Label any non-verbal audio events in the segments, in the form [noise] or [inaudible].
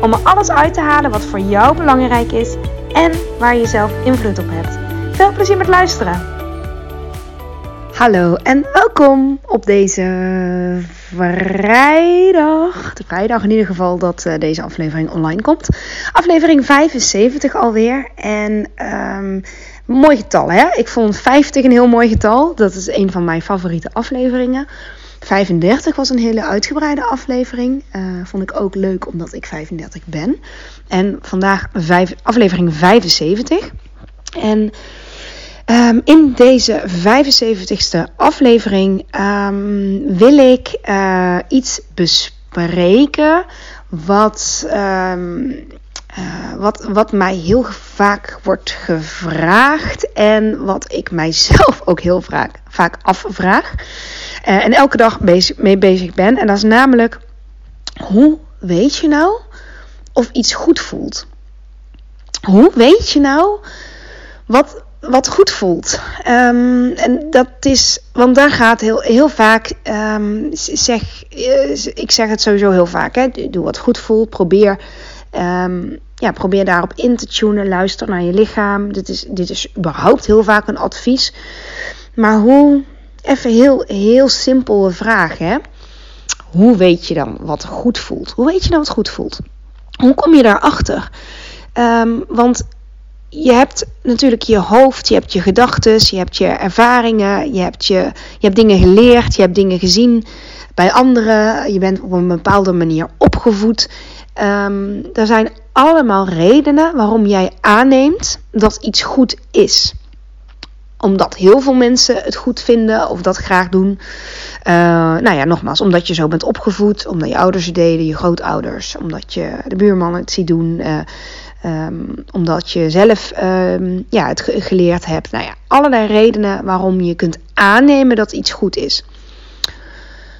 om er alles uit te halen wat voor jou belangrijk is en waar je zelf invloed op hebt. Veel plezier met luisteren! Hallo en welkom op deze vrijdag. De vrijdag in ieder geval dat uh, deze aflevering online komt. Aflevering 75 alweer. En um, mooi getal hè. Ik vond 50 een heel mooi getal. Dat is een van mijn favoriete afleveringen. 35 was een hele uitgebreide aflevering. Uh, vond ik ook leuk omdat ik 35 ben. En vandaag vijf, aflevering 75. En um, in deze 75ste aflevering um, wil ik uh, iets bespreken wat, um, uh, wat, wat mij heel vaak wordt gevraagd en wat ik mijzelf [laughs] ook heel vaak, vaak afvraag. Uh, en elke dag mee bezig ben. En dat is namelijk, hoe weet je nou of iets goed voelt? Hoe weet je nou wat, wat goed voelt? Um, en dat is, want daar gaat heel, heel vaak, um, zeg, ik zeg het sowieso heel vaak, hè, doe wat goed voelt, probeer... Um, ja, probeer daarop in te tunen. Luister naar je lichaam. Dit is, dit is überhaupt heel vaak een advies. Maar hoe, even heel, heel simpele vraag, hè? Hoe weet je dan wat goed voelt? Hoe weet je dan wat goed voelt? Hoe kom je daarachter? Um, want je hebt natuurlijk je hoofd, je hebt je gedachten, je hebt je ervaringen, je hebt, je, je hebt dingen geleerd, je hebt dingen gezien bij anderen, je bent op een bepaalde manier opgevoed. Um, er zijn allemaal redenen waarom jij aanneemt dat iets goed is. Omdat heel veel mensen het goed vinden of dat graag doen. Uh, nou ja, nogmaals, omdat je zo bent opgevoed, omdat je ouders het deden, je grootouders, omdat je de buurman het ziet doen. Uh, um, omdat je zelf um, ja, het geleerd hebt. Nou ja, allerlei redenen waarom je kunt aannemen dat iets goed is.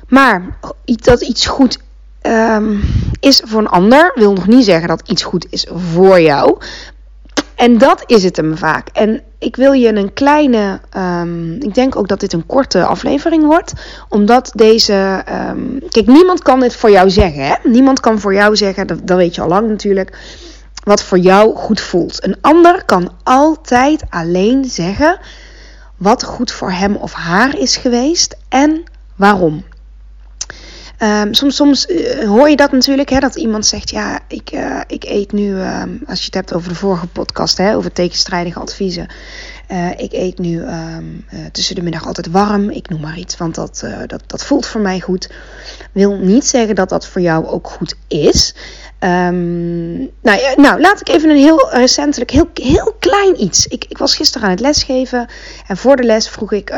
Maar dat iets goed um, is voor een ander, wil nog niet zeggen dat iets goed is voor jou. En dat is het hem vaak. En ik wil je een kleine. Um, ik denk ook dat dit een korte aflevering wordt. Omdat deze. Um, kijk, niemand kan dit voor jou zeggen. Hè? Niemand kan voor jou zeggen, dat, dat weet je al lang natuurlijk. Wat voor jou goed voelt. Een ander kan altijd alleen zeggen. Wat goed voor hem of haar is geweest. En waarom. Um, soms, soms uh, hoor je dat natuurlijk, hè, dat iemand zegt: Ja, ik, uh, ik eet nu, uh, als je het hebt over de vorige podcast, hè, over tegenstrijdige adviezen. Uh, ik eet nu um, tussen de middag altijd warm, ik noem maar iets, want dat, dat, dat voelt voor mij goed. Wil niet zeggen dat dat voor jou ook goed is. Nou, nou, laat ik even een heel recentelijk, heel, heel klein iets. Ik, ik was gisteren aan het lesgeven en voor de les vroeg ik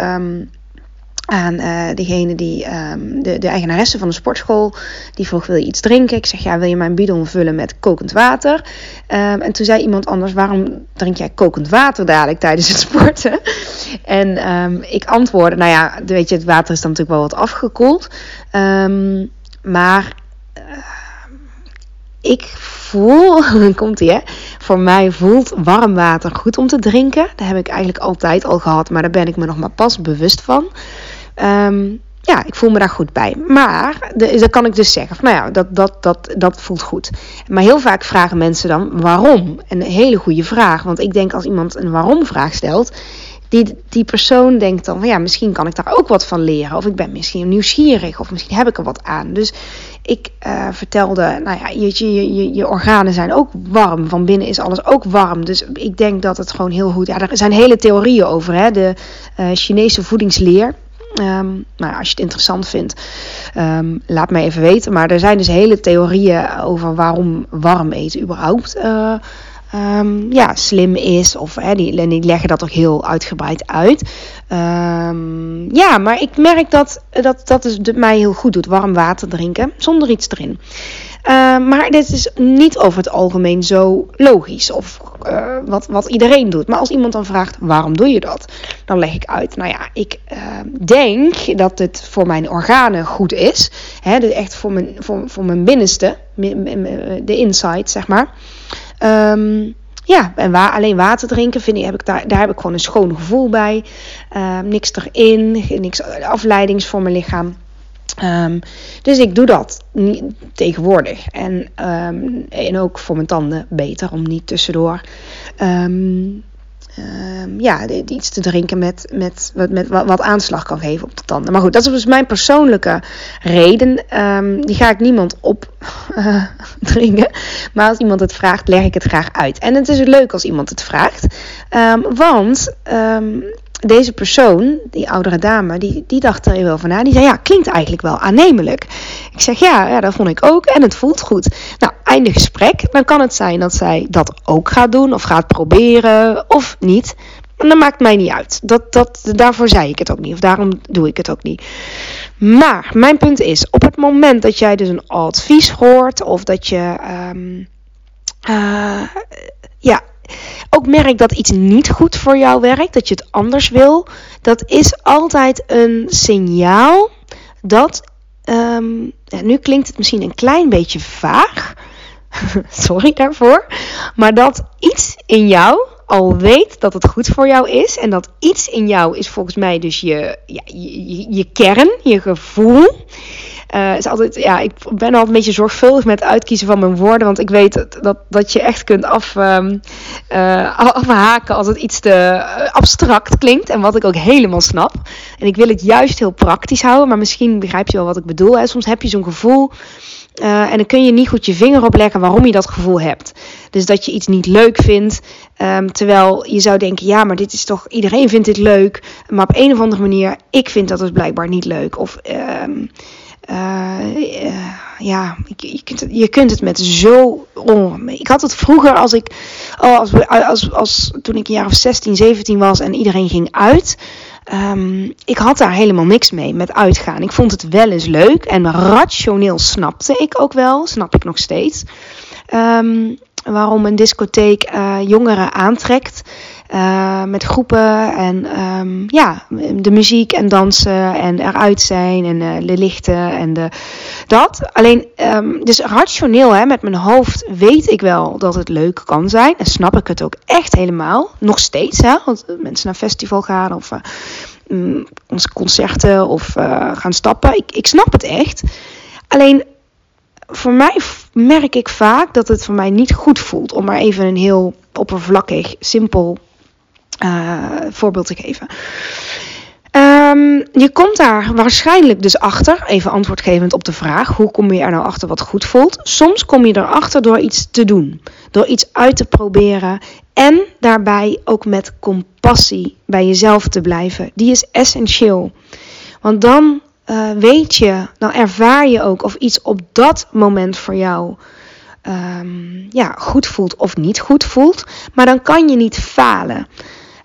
aan uh, degene die, um, de, de eigenaresse van de sportschool, die vroeg: Wil je iets drinken? Ik zeg: Ja, wil je mijn bidon vullen met kokend water? Um, en toen zei iemand anders: Waarom drink jij kokend water dadelijk tijdens het sporten? en um, ik antwoordde: Nou ja, weet je, het water is dan natuurlijk wel wat afgekoeld. maar uh, ik voel, [laughs] komt ie hè. Voor mij voelt warm water goed om te drinken. Dat heb ik eigenlijk altijd al gehad, maar daar ben ik me nog maar pas bewust van. Um, ja, ik voel me daar goed bij. Maar dan kan ik dus zeggen: van, nou ja, dat, dat, dat, dat voelt goed. Maar heel vaak vragen mensen dan waarom. En een hele goede vraag. Want ik denk als iemand een waarom-vraag stelt. Die, die persoon denkt dan van ja, misschien kan ik daar ook wat van leren. Of ik ben misschien nieuwsgierig. Of misschien heb ik er wat aan. Dus ik uh, vertelde, nou ja, je, je, je, je organen zijn ook warm. Van binnen is alles ook warm. Dus ik denk dat het gewoon heel goed. Ja, er zijn hele theorieën over. Hè? De uh, Chinese voedingsleer. Um, nou, als je het interessant vindt, um, laat me even weten. Maar er zijn dus hele theorieën over waarom warm eten überhaupt uh, um, ja, slim is. Of hè, die, leggen dat ook heel uitgebreid uit. ja, maar ik merk dat dat, dat dus mij heel goed doet. Warm water drinken zonder iets erin. maar dit is niet over het algemeen zo logisch of uh, wat, wat iedereen doet. Maar als iemand dan vraagt waarom doe je dat, dan leg ik uit. Nou ja, ik uh, denk dat het voor mijn organen goed is. Hè, dus echt voor mijn, voor, voor mijn binnenste, de inside zeg maar. Um, ja, en wa alleen water drinken vind ik, heb ik daar, daar heb ik gewoon een schoon gevoel bij. Uh, niks erin, niks afleidings voor mijn lichaam. Dus ik doe dat tegenwoordig. En, en ook voor mijn tanden beter om niet tussendoor ja, iets te drinken met, met, met, wat, aanslag kan geven op de tanden. Maar goed, dat is dus mijn persoonlijke reden. die ga ik niemand op uh, [laughs] dringen. Maar als iemand het vraagt, leg ik het graag uit. En het is leuk als iemand het vraagt. want deze persoon, die oudere dame, die, die dacht er wel van na. Die zei, ja, klinkt eigenlijk wel aannemelijk. Ik zeg, ja, ja, dat vond ik ook en het voelt goed. Nou, einde gesprek. Dan kan het zijn dat zij dat ook gaat doen of gaat proberen of niet. En dat maakt mij niet uit. Dat, dat, daarvoor zei ik het ook niet. Of daarom doe ik het ook niet. Maar mijn punt is, op het moment dat jij dus een advies hoort of dat je... Um, uh, ja, ook merk dat iets niet goed voor jou werkt, dat je het anders wil, dat is altijd een signaal dat. Um, nu klinkt het misschien een klein beetje vaag. [laughs] Sorry daarvoor. Maar dat iets in jou al weet dat het goed voor jou is. En dat iets in jou is volgens mij dus je, ja, je, je kern, je gevoel. Uh, is altijd, ja, ik ben altijd een beetje zorgvuldig met het uitkiezen van mijn woorden. Want ik weet dat, dat, dat je echt kunt af, um, uh, afhaken als het iets te eh, abstract klinkt. En wat ik ook helemaal snap. En ik wil het juist heel praktisch houden. Maar misschien begrijp je wel wat ik bedoel. Hè? Soms heb je zo'n gevoel. Uh, en dan kun je niet goed je vinger opleggen waarom je dat gevoel hebt. Dus dat je iets niet leuk vindt. Um, terwijl je zou denken, ja, maar dit is toch, iedereen vindt dit leuk. Maar op een of andere manier, ik vind dat dus blijkbaar niet leuk. Of um, uh, ja, je, je, kunt het, je kunt het met zo. Oh, ik had het vroeger als ik. Oh, als, als, als, toen ik een jaar of 16, 17 was en iedereen ging uit. Um, ik had daar helemaal niks mee met uitgaan. Ik vond het wel eens leuk en rationeel snapte ik ook wel, snap ik nog steeds. Um, waarom een discotheek uh, jongeren aantrekt. Uh, met groepen en um, ja, de muziek en dansen en eruit zijn en uh, de lichten en de, dat. Alleen, dus rationeel hè, met mijn hoofd weet ik wel dat het leuk kan zijn en snap ik het ook echt helemaal. Nog steeds, hè, als mensen naar festival gaan of uh, onze concerten of gaan stappen. Ik, ik snap het echt. Alleen, voor mij merk ik vaak dat het voor mij niet goed voelt om maar even een heel oppervlakkig, simpel uh, voorbeeld te geven. Um, je komt daar waarschijnlijk dus achter, even antwoordgevend op de vraag: hoe kom je er nou achter wat goed voelt? Soms kom je erachter door iets te doen, door iets uit te proberen en daarbij ook met compassie bij jezelf te blijven. Die is essentieel. Want dan uh, weet je, dan ervaar je ook of iets op dat moment voor jou um, ja, goed voelt of niet goed voelt. Maar dan kan je niet falen.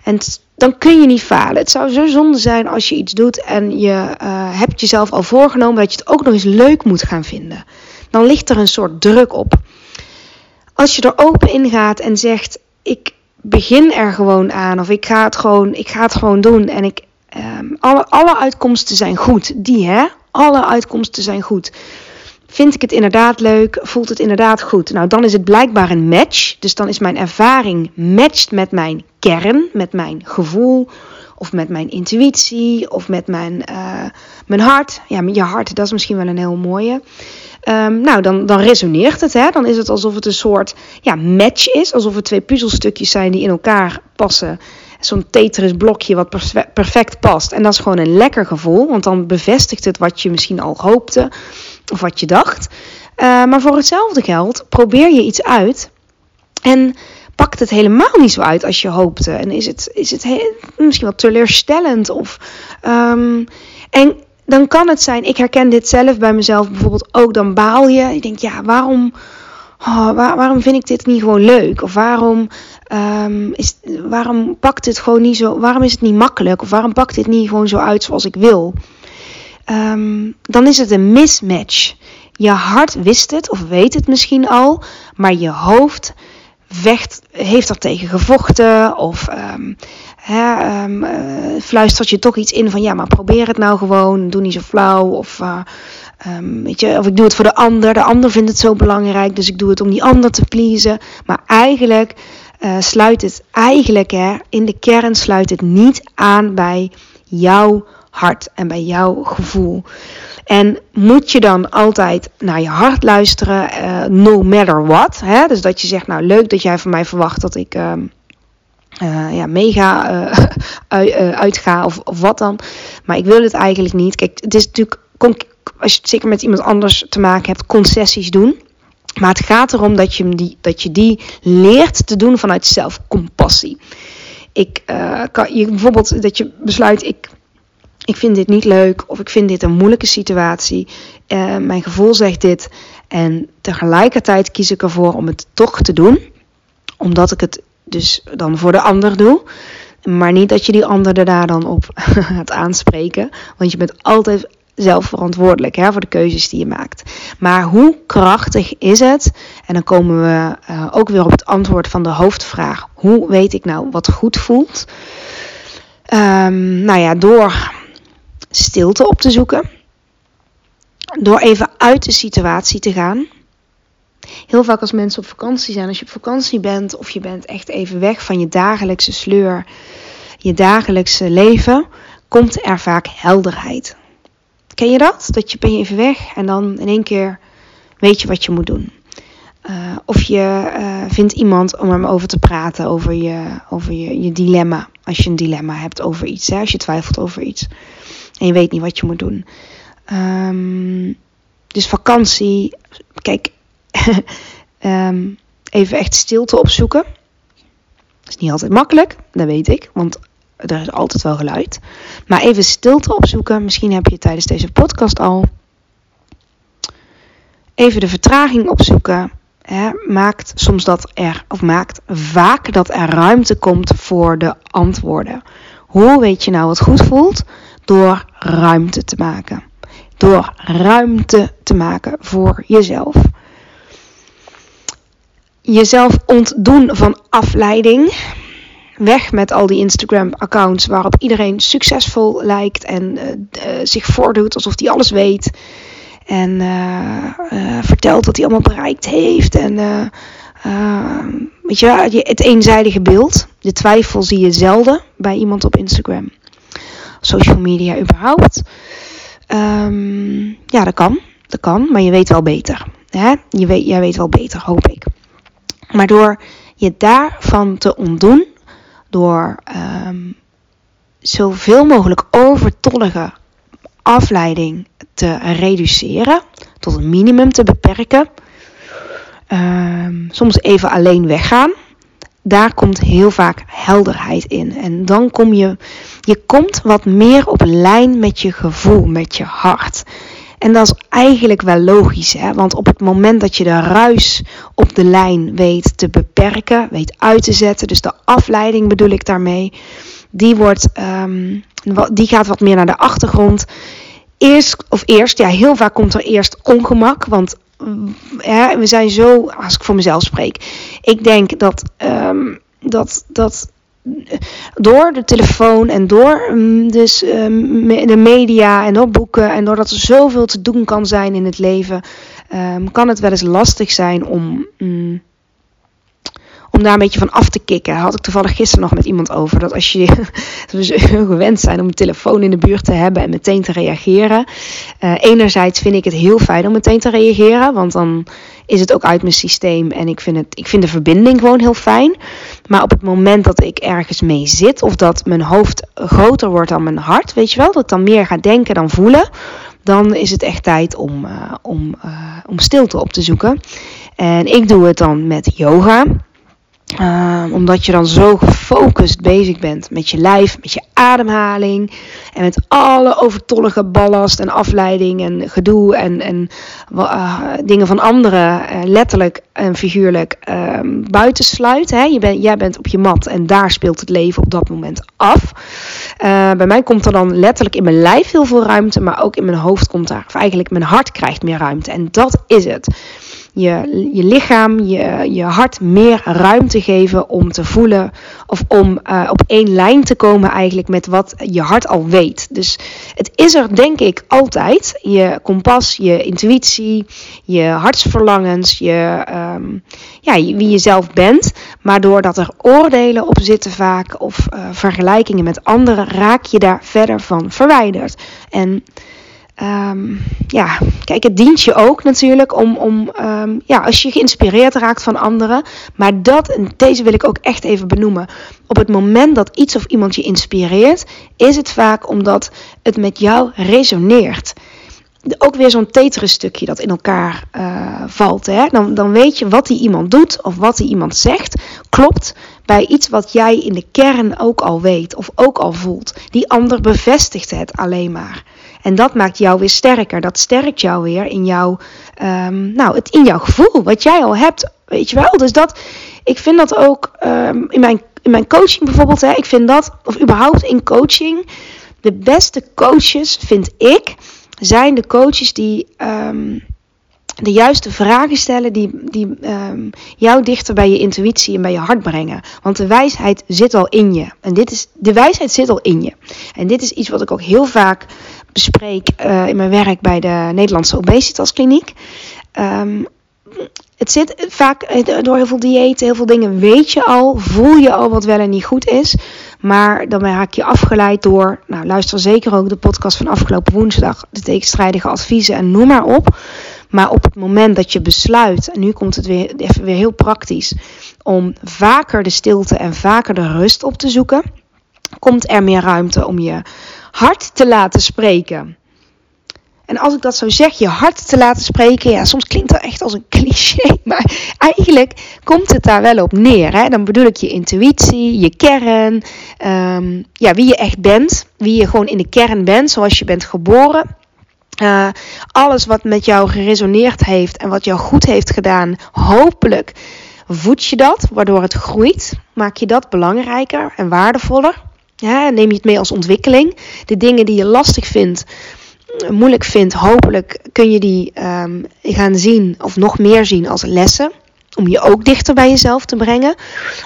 En dan kun je niet falen. Het zou zo zonde zijn als je iets doet en je uh, hebt jezelf al voorgenomen dat je het ook nog eens leuk moet gaan vinden. Dan ligt er een soort druk op. Als je er open in gaat en zegt: Ik begin er gewoon aan, of ik ga het gewoon, ik ga het gewoon doen en ik, um, alle, alle uitkomsten zijn goed. Die hè, alle uitkomsten zijn goed. Vind ik het inderdaad leuk? Voelt het inderdaad goed? Nou, dan is het blijkbaar een match. Dus dan is mijn ervaring matched met mijn kern, met mijn gevoel, of met mijn intuïtie, of met mijn, uh, mijn hart. Ja, je hart, dat is misschien wel een heel mooie. Um, nou, dan, dan resoneert het. Hè? Dan is het alsof het een soort ja, match is. Alsof er twee puzzelstukjes zijn die in elkaar passen. Zo'n Tetris blokje wat perfect past. En dat is gewoon een lekker gevoel. Want dan bevestigt het wat je misschien al hoopte of wat je dacht. Uh, maar voor hetzelfde geld probeer je iets uit en pakt het helemaal niet zo uit als je hoopte. En is het, is het misschien wel teleurstellend. Of, um, en dan kan het zijn, ik herken dit zelf bij mezelf bijvoorbeeld ook, dan baal je. Je denkt, ja, waarom, oh, waar, waarom vind ik dit niet gewoon leuk? Of waarom, um, is, waarom pakt het gewoon niet zo, waarom is het niet makkelijk? Of waarom pakt dit niet gewoon zo uit zoals ik wil? um, dan is het een mismatch. Je hart wist het of weet het misschien al, maar je hoofd vecht, heeft er tegen gevochten of um, hè, um, fluistert je toch iets in van ja, maar probeer het nou gewoon, doe niet zo flauw of uh, um, weet je, of ik doe het voor de ander, de ander vindt het zo belangrijk, dus ik doe het om die ander te pleasen. Maar eigenlijk uh, sluit het eigenlijk hè, in de kern sluit het niet aan bij jouw hart en bij jouw gevoel. En moet je dan altijd naar je hart luisteren, uh, no matter what. Hè? Dus dat je zegt, nou leuk dat jij van mij verwacht dat ik uh, ja, mega [laughs] uitga of, of wat dan. Maar ik wil het eigenlijk niet. Kijk, het is natuurlijk, als je het zeker met iemand anders te maken hebt, concessies doen. Maar het gaat erom dat je die, dat je die leert te doen vanuit zelfcompassie. Ik kan je bijvoorbeeld dat je besluit, ik ik vind dit niet leuk of ik vind dit een moeilijke situatie. Uh, mijn gevoel zegt dit. En tegelijkertijd kies ik ervoor om het toch te doen. Omdat ik het dus dan voor de ander doe. Maar niet dat je die ander er daar dan op [laughs] gaat aanspreken. Want je bent altijd zelf verantwoordelijk hè, voor de keuzes die je maakt. Maar hoe krachtig is het? En dan komen we uh, ook weer op het antwoord van de hoofdvraag. Hoe weet ik nou wat goed voelt? Um, nou ja, door stilte op te zoeken. Door even uit de situatie te gaan. Heel vaak als mensen op vakantie zijn, als je op vakantie bent of je bent echt even weg van je dagelijkse sleur, je dagelijkse leven, komt er vaak helderheid. Ken je dat? Dat je ben je even weg en dan in één keer weet je wat je moet doen. Uh, of je uh, vindt iemand om hem over te praten over je, over je, je dilemma. Als je een dilemma hebt over iets, hè, als je twijfelt over iets en je weet niet wat je moet doen. Um, dus vakantie, kijk, um, [laughs] even echt stilte opzoeken. Dat is niet altijd makkelijk, dat weet ik, want er is altijd wel geluid. Maar even stilte opzoeken, misschien heb je tijdens deze podcast al. Even de vertraging opzoeken. Hè, maakt soms dat er, of maakt vaak dat er ruimte komt voor de antwoorden. Hoe weet je nou wat goed voelt? Door ruimte te maken. Door ruimte te maken voor jezelf. Jezelf ontdoen van afleiding. Weg met al die Instagram-accounts waarop iedereen succesvol lijkt en uh, uh, zich voordoet alsof hij alles weet. En uh, vertelt wat hij allemaal bereikt heeft. En weet je, het eenzijdige beeld. De twijfel zie je zelden bij iemand op Instagram social media überhaupt. Um, ja, dat kan. Dat kan, maar je weet wel beter. Hè? Je weet, jij weet wel beter, hoop ik. Maar door je daarvan te ontdoen, door um, zoveel mogelijk overtollige afleiding te reduceren, tot een minimum te beperken, um, soms even alleen weggaan daar komt heel vaak helderheid in. En dan kom je, je komt wat meer op lijn met je gevoel, met je hart. En dat is eigenlijk wel logisch, hè? want op het moment dat je de ruis op de lijn weet te beperken, weet uit te zetten, dus de afleiding bedoel ik daarmee, die, wordt, um, die gaat wat meer naar de achtergrond. Eerst, of eerst, ja, heel vaak komt er eerst ongemak, want ja, we zijn zo, als ik voor mezelf spreek, ik denk dat, um, dat, dat door de telefoon en door um, dus, um, de media en door boeken en doordat er zoveel te doen kan zijn in het leven, kan het wel eens lastig zijn om mm, om daar een beetje van af te kicken. Had ik toevallig gisteren nog met iemand over. Dat als je [laughs] gewend zijn om een telefoon in de buurt te hebben en meteen te reageren. Uh, enerzijds vind ik het heel fijn om meteen te reageren. Want dan is het ook uit mijn systeem. En ik vind, het, ik vind de verbinding gewoon heel fijn. Maar op het moment dat ik ergens mee zit. Of dat mijn hoofd groter wordt dan mijn hart. Weet je wel. Dat ik dan meer ga denken dan voelen. Dan is het echt tijd om, uh, om, uh, om stilte op te zoeken. En ik doe het dan met yoga. Uh, omdat je dan zo gefocust bezig bent met je lijf, met je ademhaling en met alle overtollige ballast en afleiding en gedoe en, en uh, dingen van anderen uh, letterlijk en figuurlijk buitensluit. Hè? Je ben, jij bent op je mat en daar speelt het leven op dat moment af. Uh, bij mij komt er dan letterlijk in mijn lijf heel veel ruimte, maar ook in mijn hoofd komt daar, of eigenlijk mijn hart krijgt meer ruimte. En dat is het je, je lichaam, je, je hart meer ruimte geven om te voelen of om uh, op één lijn te komen eigenlijk met wat je hart al weet. Dus het is er denk ik altijd. Je kompas, je intuïtie, je hartsverlangens, je, um, ja, wie je zelf bent. Maar doordat er oordelen op zitten vaak of uh, vergelijkingen met anderen, raak je daar verder van verwijderd. En Um, ja, kijk, het dient je ook natuurlijk om, om um, ja, als je geïnspireerd raakt van anderen. Maar dat, en deze wil ik ook echt even benoemen. Op het moment dat iets of iemand je inspireert, is het vaak omdat het met jou resoneert. Ook weer zo'n Tetris stukje dat in elkaar uh, valt. Hè? Dan, dan weet je wat die iemand doet of wat die iemand zegt. Klopt bij iets wat jij in de kern ook al weet of ook al voelt. Die ander bevestigt het alleen maar. En dat maakt jou weer sterker. Dat sterkt jou weer in jouw, um, nou, het, in jouw gevoel, wat jij al hebt. Weet je wel? Dus dat, ik vind dat ook um, in, mijn, in mijn coaching bijvoorbeeld. Hè, ik vind dat, of überhaupt in coaching, de beste coaches, vind ik, zijn de coaches die. Um, de juiste vragen stellen die, die jou dichter bij je intuïtie en bij je hart brengen. Want de wijsheid zit al in je. En dit is, de wijsheid zit al in je. En dit is iets wat ik ook heel vaak bespreek uh, in mijn werk bij de Nederlandse Obesitaskliniek. Um, het zit vaak door heel veel diëten, heel veel dingen weet je al, voel je al wat wel en niet goed is. Maar dan raak je afgeleid door, nou luister zeker ook de podcast van afgelopen woensdag, de tegenstrijdige adviezen en noem maar op. Maar op het moment dat je besluit, en nu komt het weer, even weer heel praktisch, om vaker de stilte en vaker de rust op te zoeken, komt er meer ruimte om je hart te laten spreken. En als ik dat zo zeg, je hart te laten spreken, ja, soms klinkt dat echt als een [laughs] cliché, maar eigenlijk komt het daar wel op neer. Hè? Dan bedoel ik je intuïtie, je kern, um, ja, wie je echt bent, wie je gewoon in de kern bent, zoals je bent geboren. Uh, alles wat met jou geresoneerd heeft en wat jou goed heeft gedaan, hopelijk voed je dat, waardoor het groeit. Maak je dat belangrijker en waardevoller. Ja, neem je het mee als ontwikkeling. De dingen die je lastig vindt, moeilijk vindt, hopelijk kun je die um, gaan zien of nog meer zien als lessen. Om je ook dichter bij jezelf te brengen.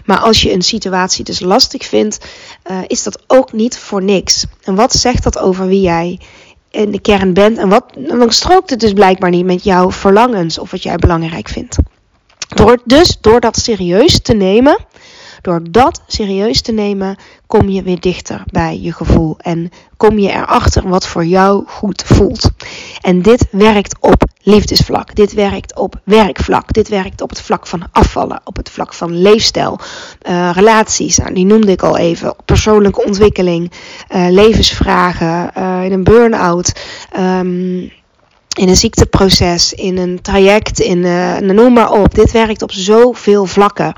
Maar als je een situatie dus lastig vindt, uh, is dat ook niet voor niks. En wat zegt dat over wie jij in de kern bent? En wat, dan strookt het dus blijkbaar niet met jouw verlangens of wat jij belangrijk vindt. Door, dus door dat serieus te nemen, door dat serieus te nemen, kom je weer dichter bij je gevoel. En kom je erachter wat voor jou goed voelt. En dit werkt op liefdesvlak. Dit werkt op werkvlak. Dit werkt op het vlak van afvallen. Op het vlak van leefstijl. Uh, relaties, nou, die noemde ik al even. Persoonlijke ontwikkeling. Uh, levensvragen. Uh, in een burn-out. Um, in een ziekteproces, in een traject, in uh, noem maar op. Dit werkt op zoveel vlakken.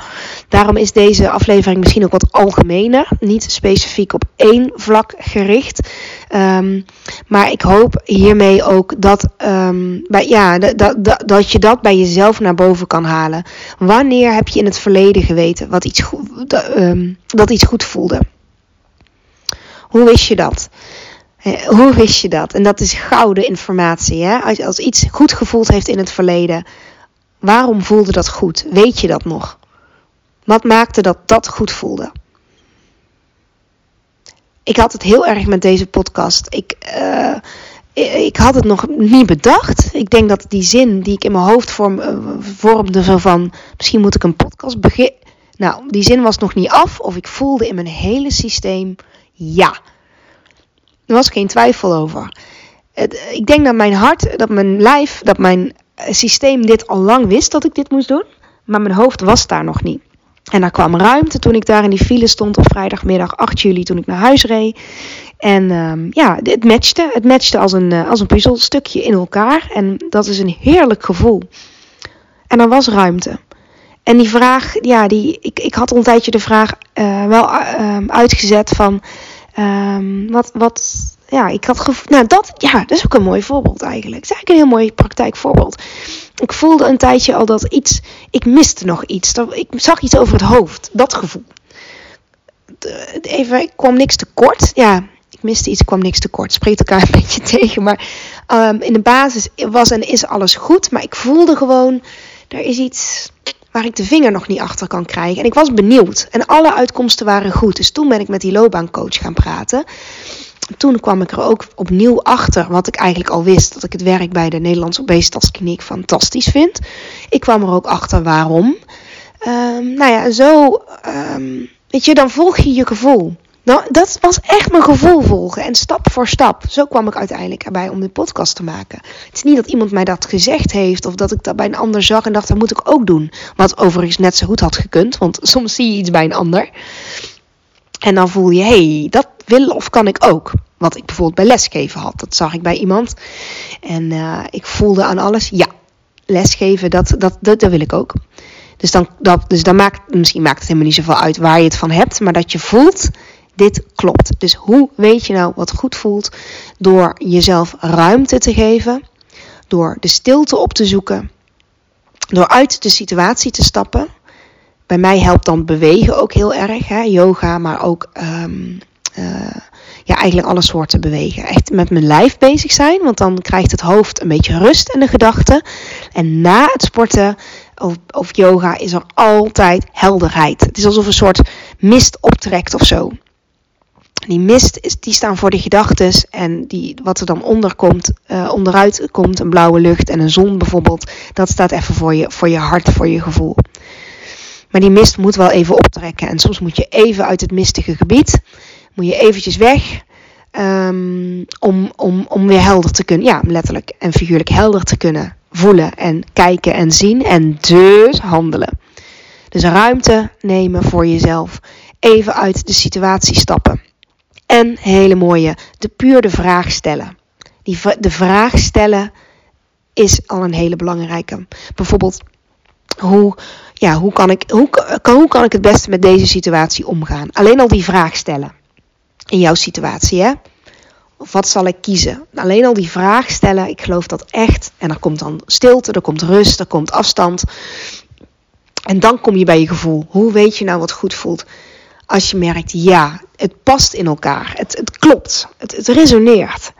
Daarom is deze aflevering misschien ook wat algemener, niet specifiek op één vlak gericht. Um, maar ik hoop hiermee ook dat, um, bij, ja, dat, dat, dat je dat bij jezelf naar boven kan halen. Wanneer heb je in het verleden geweten wat iets goed, um, dat iets goed voelde? Hoe wist je dat? Hoe wist je dat? En dat is gouden informatie. Hè? Als, als iets goed gevoeld heeft in het verleden, waarom voelde dat goed? Weet je dat nog? Wat maakte dat dat goed voelde? Ik had het heel erg met deze podcast. Ik, uh, ik had het nog niet bedacht. Ik denk dat die zin die ik in mijn hoofd vorm, uh, vormde, van misschien moet ik een podcast beginnen. Nou, die zin was nog niet af, of ik voelde in mijn hele systeem ja er was geen twijfel over. Het, ik denk dat mijn hart, dat mijn lijf, dat mijn systeem dit al lang wist dat ik dit moest doen. Maar mijn hoofd was daar nog niet. En daar kwam ruimte toen ik daar in die file stond op vrijdagmiddag 8 juli toen ik naar huis reed. En um, ja, het matchte. Het matchte als een, uh, als een puzzelstukje in elkaar. En dat is een heerlijk gevoel. En er was ruimte. En die vraag, ja, die, ik, ik had al een tijdje de vraag uh, wel uh, uitgezet van Um, wat, wat, ja, ik had gevoeld, nou dat, ja, dat is ook een mooi voorbeeld eigenlijk. Het is eigenlijk een heel mooi praktijkvoorbeeld. Ik voelde een tijdje al dat iets, ik miste nog iets. Dat, ik zag iets over het hoofd, dat gevoel. even, ik kwam niks tekort. Ja, ik miste iets, kwam niks tekort. Spreekt elkaar een [laughs] beetje tegen. Maar ehm, in de basis was en is alles goed. Maar ik voelde gewoon, er is iets waar ik de vinger nog niet achter kan krijgen. En ik was benieuwd. En alle uitkomsten waren goed. Dus toen ben ik met die loopbaancoach gaan praten. Toen kwam ik er ook opnieuw achter wat ik eigenlijk al wist. Dat ik het werk bij de Nederlandse Obesitaskliniek fantastisch vind. Ik kwam er ook achter waarom. Um, nou ja, zo, um, weet je, dan volg je je gevoel. Nou, dat was echt mijn gevoel volgen. En stap voor stap. Zo kwam ik uiteindelijk erbij om de podcast te maken. Het is niet dat iemand mij dat gezegd heeft. Of dat ik dat bij een ander zag en dacht, dat moet ik ook doen. Wat overigens net zo goed had gekund. Want [laughs] soms zie je iets bij een ander. En dan voel je, hey, dat wil of kan ik ook. Wat ik bijvoorbeeld bij lesgeven had. Dat zag ik bij iemand. En uh, ik voelde aan alles, ja, lesgeven, dat, dat, dat, dat wil ik ook. Dus dan, dat, dus dan maakt, misschien maakt het helemaal niet zoveel uit waar je het van hebt. Maar dat je voelt, dit klopt. Dus hoe weet je nou wat goed voelt? Door jezelf ruimte te geven, door de stilte op te zoeken, door uit de situatie te stappen. Bij mij helpt dan bewegen ook heel erg, hè? yoga, maar ook um, uh, ja, eigenlijk alle soorten bewegen. Echt met mijn lijf bezig zijn, want dan krijgt het hoofd een beetje rust en de gedachten. En na het sporten of, of yoga is er altijd helderheid. Het is alsof een soort mist optrekt of zo. Die mist, is, die staan voor de gedachten en die, wat er dan onder komt, uh, onderuit komt, een blauwe lucht en een zon bijvoorbeeld, dat staat even voor je, voor je hart, voor je gevoel. Maar die mist moet wel even optrekken en soms moet je even uit het mistige gebied, moet je eventjes weg um, om, om, om weer helder te kunnen, ja, letterlijk en figuurlijk helder te kunnen voelen en kijken en zien en dus handelen. Dus ruimte nemen voor jezelf, even uit de situatie stappen. En hele mooie, de puur de vraag stellen. Die, de vraag stellen is al een hele belangrijke. Bijvoorbeeld, hoe, ja, hoe, kan ik, hoe, kan, hoe kan ik het beste met deze situatie omgaan? Alleen al die vraag stellen. In jouw situatie, hè? Of wat zal ik kiezen? Alleen al die vraag stellen, ik geloof dat echt. En er komt dan stilte, er komt rust, er komt afstand. En dan kom je bij je gevoel. Hoe weet je nou wat goed voelt? Als je merkt, ja, het past in elkaar. Het, het klopt. Het, het resoneert.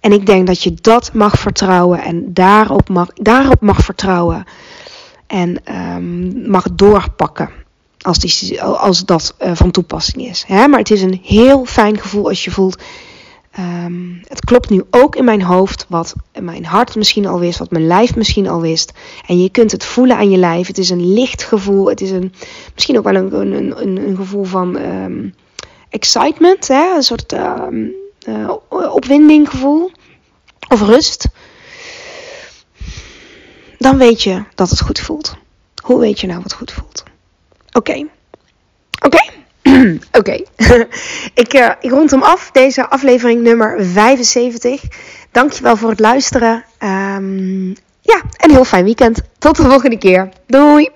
En ik denk dat je dat mag vertrouwen en daarop mag, daarop mag vertrouwen. En um, mag doorpakken. Als, die, als dat uh, van toepassing is. Hè? Maar het is een heel fijn gevoel als je voelt. Um, het klopt nu ook in mijn hoofd, wat mijn hart misschien al wist, wat mijn lijf misschien al wist. En je kunt het voelen aan je lijf. Het is een licht gevoel. Het is een, misschien ook wel een, een, een, gevoel van um, excitement, hè? een soort um, uh, opwinding gevoel. Of rust. Dan weet je dat het goed voelt. Hoe weet je nou wat goed voelt? Oké. Oké. Oké, [laughs] ik, uh, ik rond hem af, deze aflevering nummer 75. Dankjewel voor het luisteren. Um, ja, een heel fijn weekend. Tot de volgende keer. Doei!